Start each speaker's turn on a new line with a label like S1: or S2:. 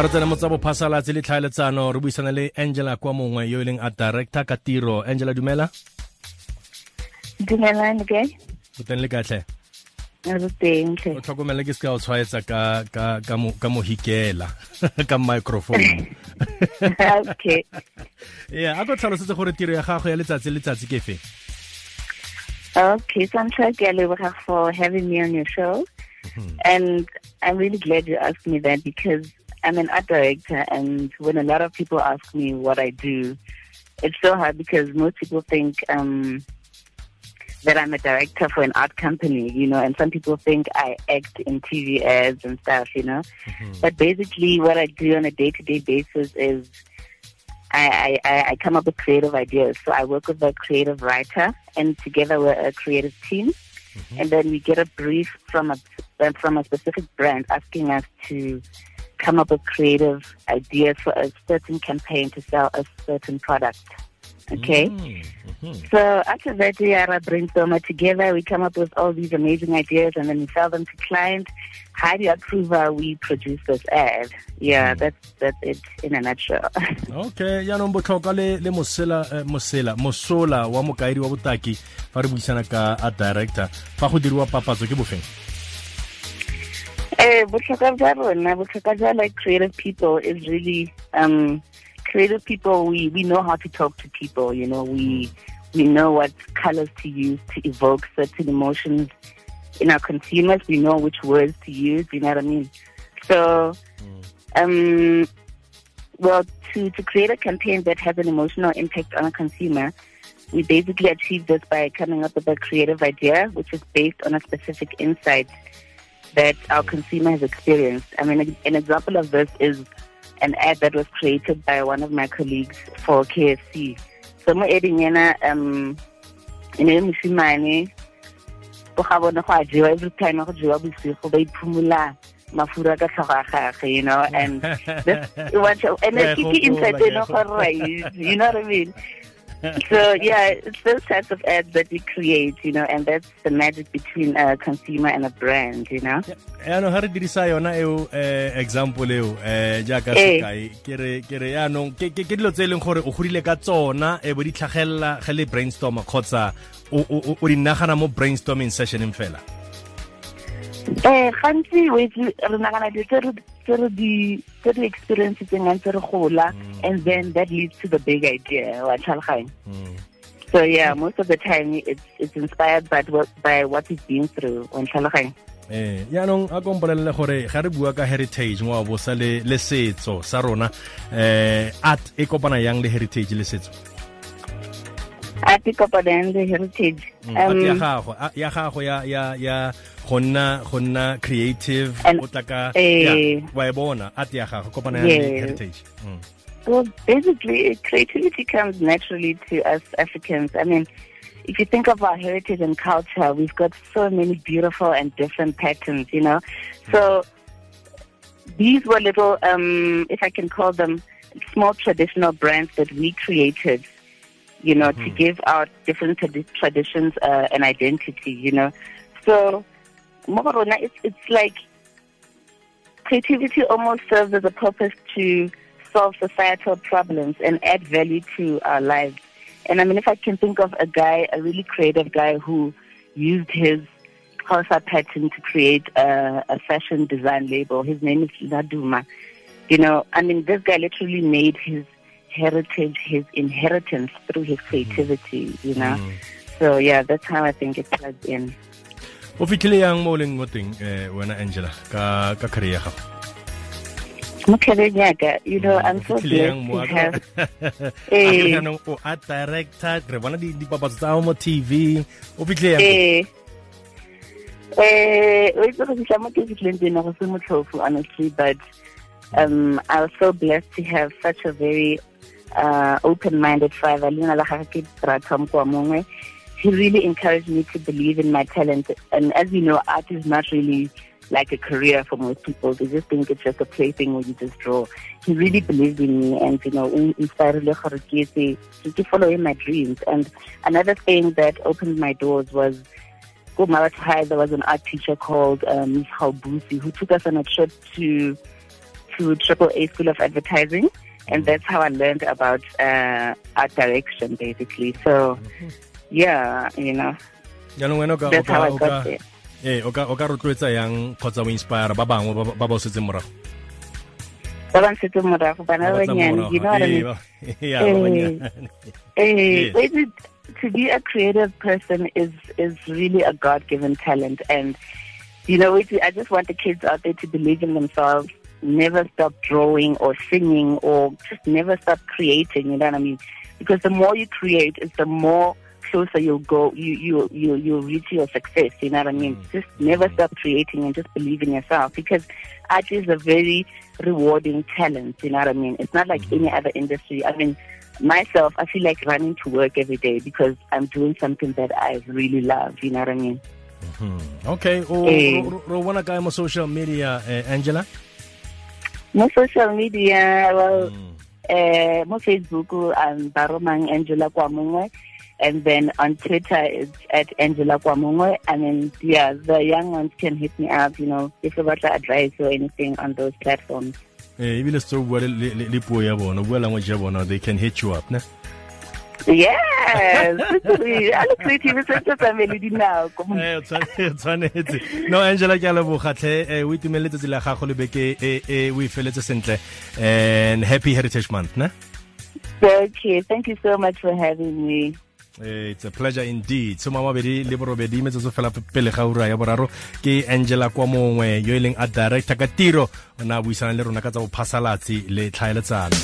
S1: ga re tsena mo tsa bophasalatsi le tlhaeletsano re buisana le angela kwamongwe yo e leng art director ka tiro. Angela dumela?
S2: Dumelang ke
S1: o teng le katlhe
S2: re teng tlhe
S1: o tlhokomele ke se ka o tshwaetsa ka ka ka mo ka mo hikela ka microphone.
S2: Okay.
S1: Yeah a go tlhalosetse gore tiro ya gago ya letsatsi le letsatsi ke fe
S2: okay so i'm trying to leboga for uh, having me on your show. Mm-hmm. And i'm really glad you asked me that because i'm an art director and when a lot of people ask me what i do it's so hard because most people think um that I'm a director for an art company, you know, and some people think I act in TV ads and stuff, you know. But basically, what I do on a day to day basis is I, I, I come up with creative ideas. So I work with a creative writer, and together we're a creative team. And then we get a brief from a from a specific brand asking us to come up with creative ideas for a certain campaign to sell a certain product. Okay.
S1: Mhm.
S2: So after that, we are a brainstormer together. We come up with all these amazing ideas and then we sell them to clients. How do you approve uh, we produce this ad? Yeah, that's that's it in a nutshell.
S1: okay yaanong botlhokwa le le mosela eh, mosela mosola wa mokaedi wa botaki fa re buisana ka a director fa go diriwa papatso ke bofeng
S2: Eh, botlhokwa jwa rona, botlhokwa jwa like creative people is really um creative people we we know how to talk to people, you know, we we know what colors to use to evoke certain emotions in our consumers. We know which words to use, you know what I mean? So um well to to create a campaign that has an emotional impact on a consumer, we basically achieve this by coming up with a creative idea which is based on a specific insight that our consumer has experienced. I mean, an example of this is an ad that was created by one of my colleagues for KFC. So mo eding yana um e ne le mosimane go ga bone go a jewa every time go jewa bosigo ba iphumula mafura ka tlhogo ya gagwe you know and this what and key insight
S1: gopola,
S2: you know
S1: yeah,
S2: gore right you know what I mean so yeah, it's those types of ads that we create, you know, and that's the magic between a consumer and a brand, you know.
S1: yaanong ga re dirisa yona eo eh, example eo eh, jaaka
S2: Eh.
S1: sekai ke re yaanong ke dilo tse e leng gore o godile ka tsona e bo di tlhagelela ge le brainstorma kgotsa o o- o- o di nagana mo brainstorming sessioneng fela
S2: Eh, gantsi re nagana dilo tse re- tse re di tse ga ntse re gola and then that leads to the big idea wa tlhaloganya.
S1: Mm.
S2: so yeah most of the time it's it's inspired by what by what we've been through wa tlhaloganya.
S1: Eh yaanong a kompolelele gore ga re bua ka heritage ngwao bosa le le setso sa rona eh art e kopana yang le heritage le setso?
S2: A pick up on the heritage.
S1: Mm, art ya
S2: um
S1: gago ya gago ya ya ya go nna go nna creative o tla ka
S2: eh.
S1: ya, wa e bona art ya gago kopana
S2: Yes.
S1: heritage Mm.
S2: Well, basically, creativity comes naturally to us Africans. I mean, if you think of our heritage and culture, we've got so many beautiful and different patterns, you know. So these were little, um, if I can call them, small traditional brands that we created, you know, to give our different tradi- traditions uh, an identity, you know. So, mo go rona, it's, it's like creativity almost serves as a purpose to solve societal problems and add value to our lives. And I mean, if I can think of a guy, a really creative guy who used his Xhosa pattern to create a, a fashion design label, his name is Laduma. You know, I mean, this guy literally made his heritage his inheritance through his mm-hmm. creativity, you know. Mm-hmm. So, yeah, that's how I think it plugs in.
S1: O fitlhile yang mo o leng mo teng eh wena angela ka ka career ya gago
S2: yeah, you know, I'm so
S1: fitlhile yang
S2: blessed
S1: mo?
S2: to
S1: A-
S2: have.
S1: a ke re
S2: Eh.
S1: director re bona di- dipapatso tsa mo tv o fitlhile yang
S2: Eh, eh, o itse go fitlha mo ke fitlhileng teng go se motlhofo, honestly, but um, I was so blessed to have such a very uh, open-minded father. Leina la gagwe ke Bratom Kwamongwe. He really encouraged me to believe in my talent. And as you know, art is not really like a career for most people. They just think it's just a plaything where you just draw. He really believed in me and, you know, inspired le gore ke etse- ke follow in my dreams. And another thing that opened my doors was High, there was an art teacher called um, Ms. Haubusi who took us on a trip to to Triple A School of Advertising, and that's how I learned about uh, art direction, basically. So, yeah, you know, that's how I got there.
S1: Eh, o ka o rotloetsa yang kgotsa o inspire ba bangwe ba ba setseng morago?
S2: Ba ba morago bana ba banyane you know what I mean? eh eh to be a creative person is is really a god given talent. And you know I just want the kids out there to believe in themselves never stop drawing or singing or just never stop creating, you know what I mean? Because the more you create, it's the more closer you'll go, you, you, you, you'll reach your success, you know what I mean? Mm. Just never stop creating and just believe in yourself because art is a very rewarding talent, you know what I mean? It's not like mm. any other industry. I mean, myself, I feel like running to work every day because I'm doing something that I really love, you know what I mean?
S1: Mm-hmm. Okay. O, eh, ro, ro, ro, mo social media, eh, Angela?
S2: mo social media well mm. uh, mo facebook i'm baromang angela kwamongwe and then on twitter it's at angela kwamongwe. I mean, yeah the young ones can hit me up you know if they want advice or anything on those platforms.
S1: Eh ebile se bua le puo ya bona bua language ya bona they can hit you up ne?
S2: Yes!
S1: Tshwanetse. No angela ke a lebogatlhe o itumelele tsatsi la gago le beke e o e feletse sentle. And happy heritage month ne?
S2: Okay thank you so much for having me Eh,
S1: it's a pleasure indeed. Soma mabedi le borobedi metsotso fela pele ga ura ya boraro. Ke angela kwa mongwe yo e leng a director ka tiro. O ne a buisana le rona ka tsa bophasalatsi le tlhaeletsano.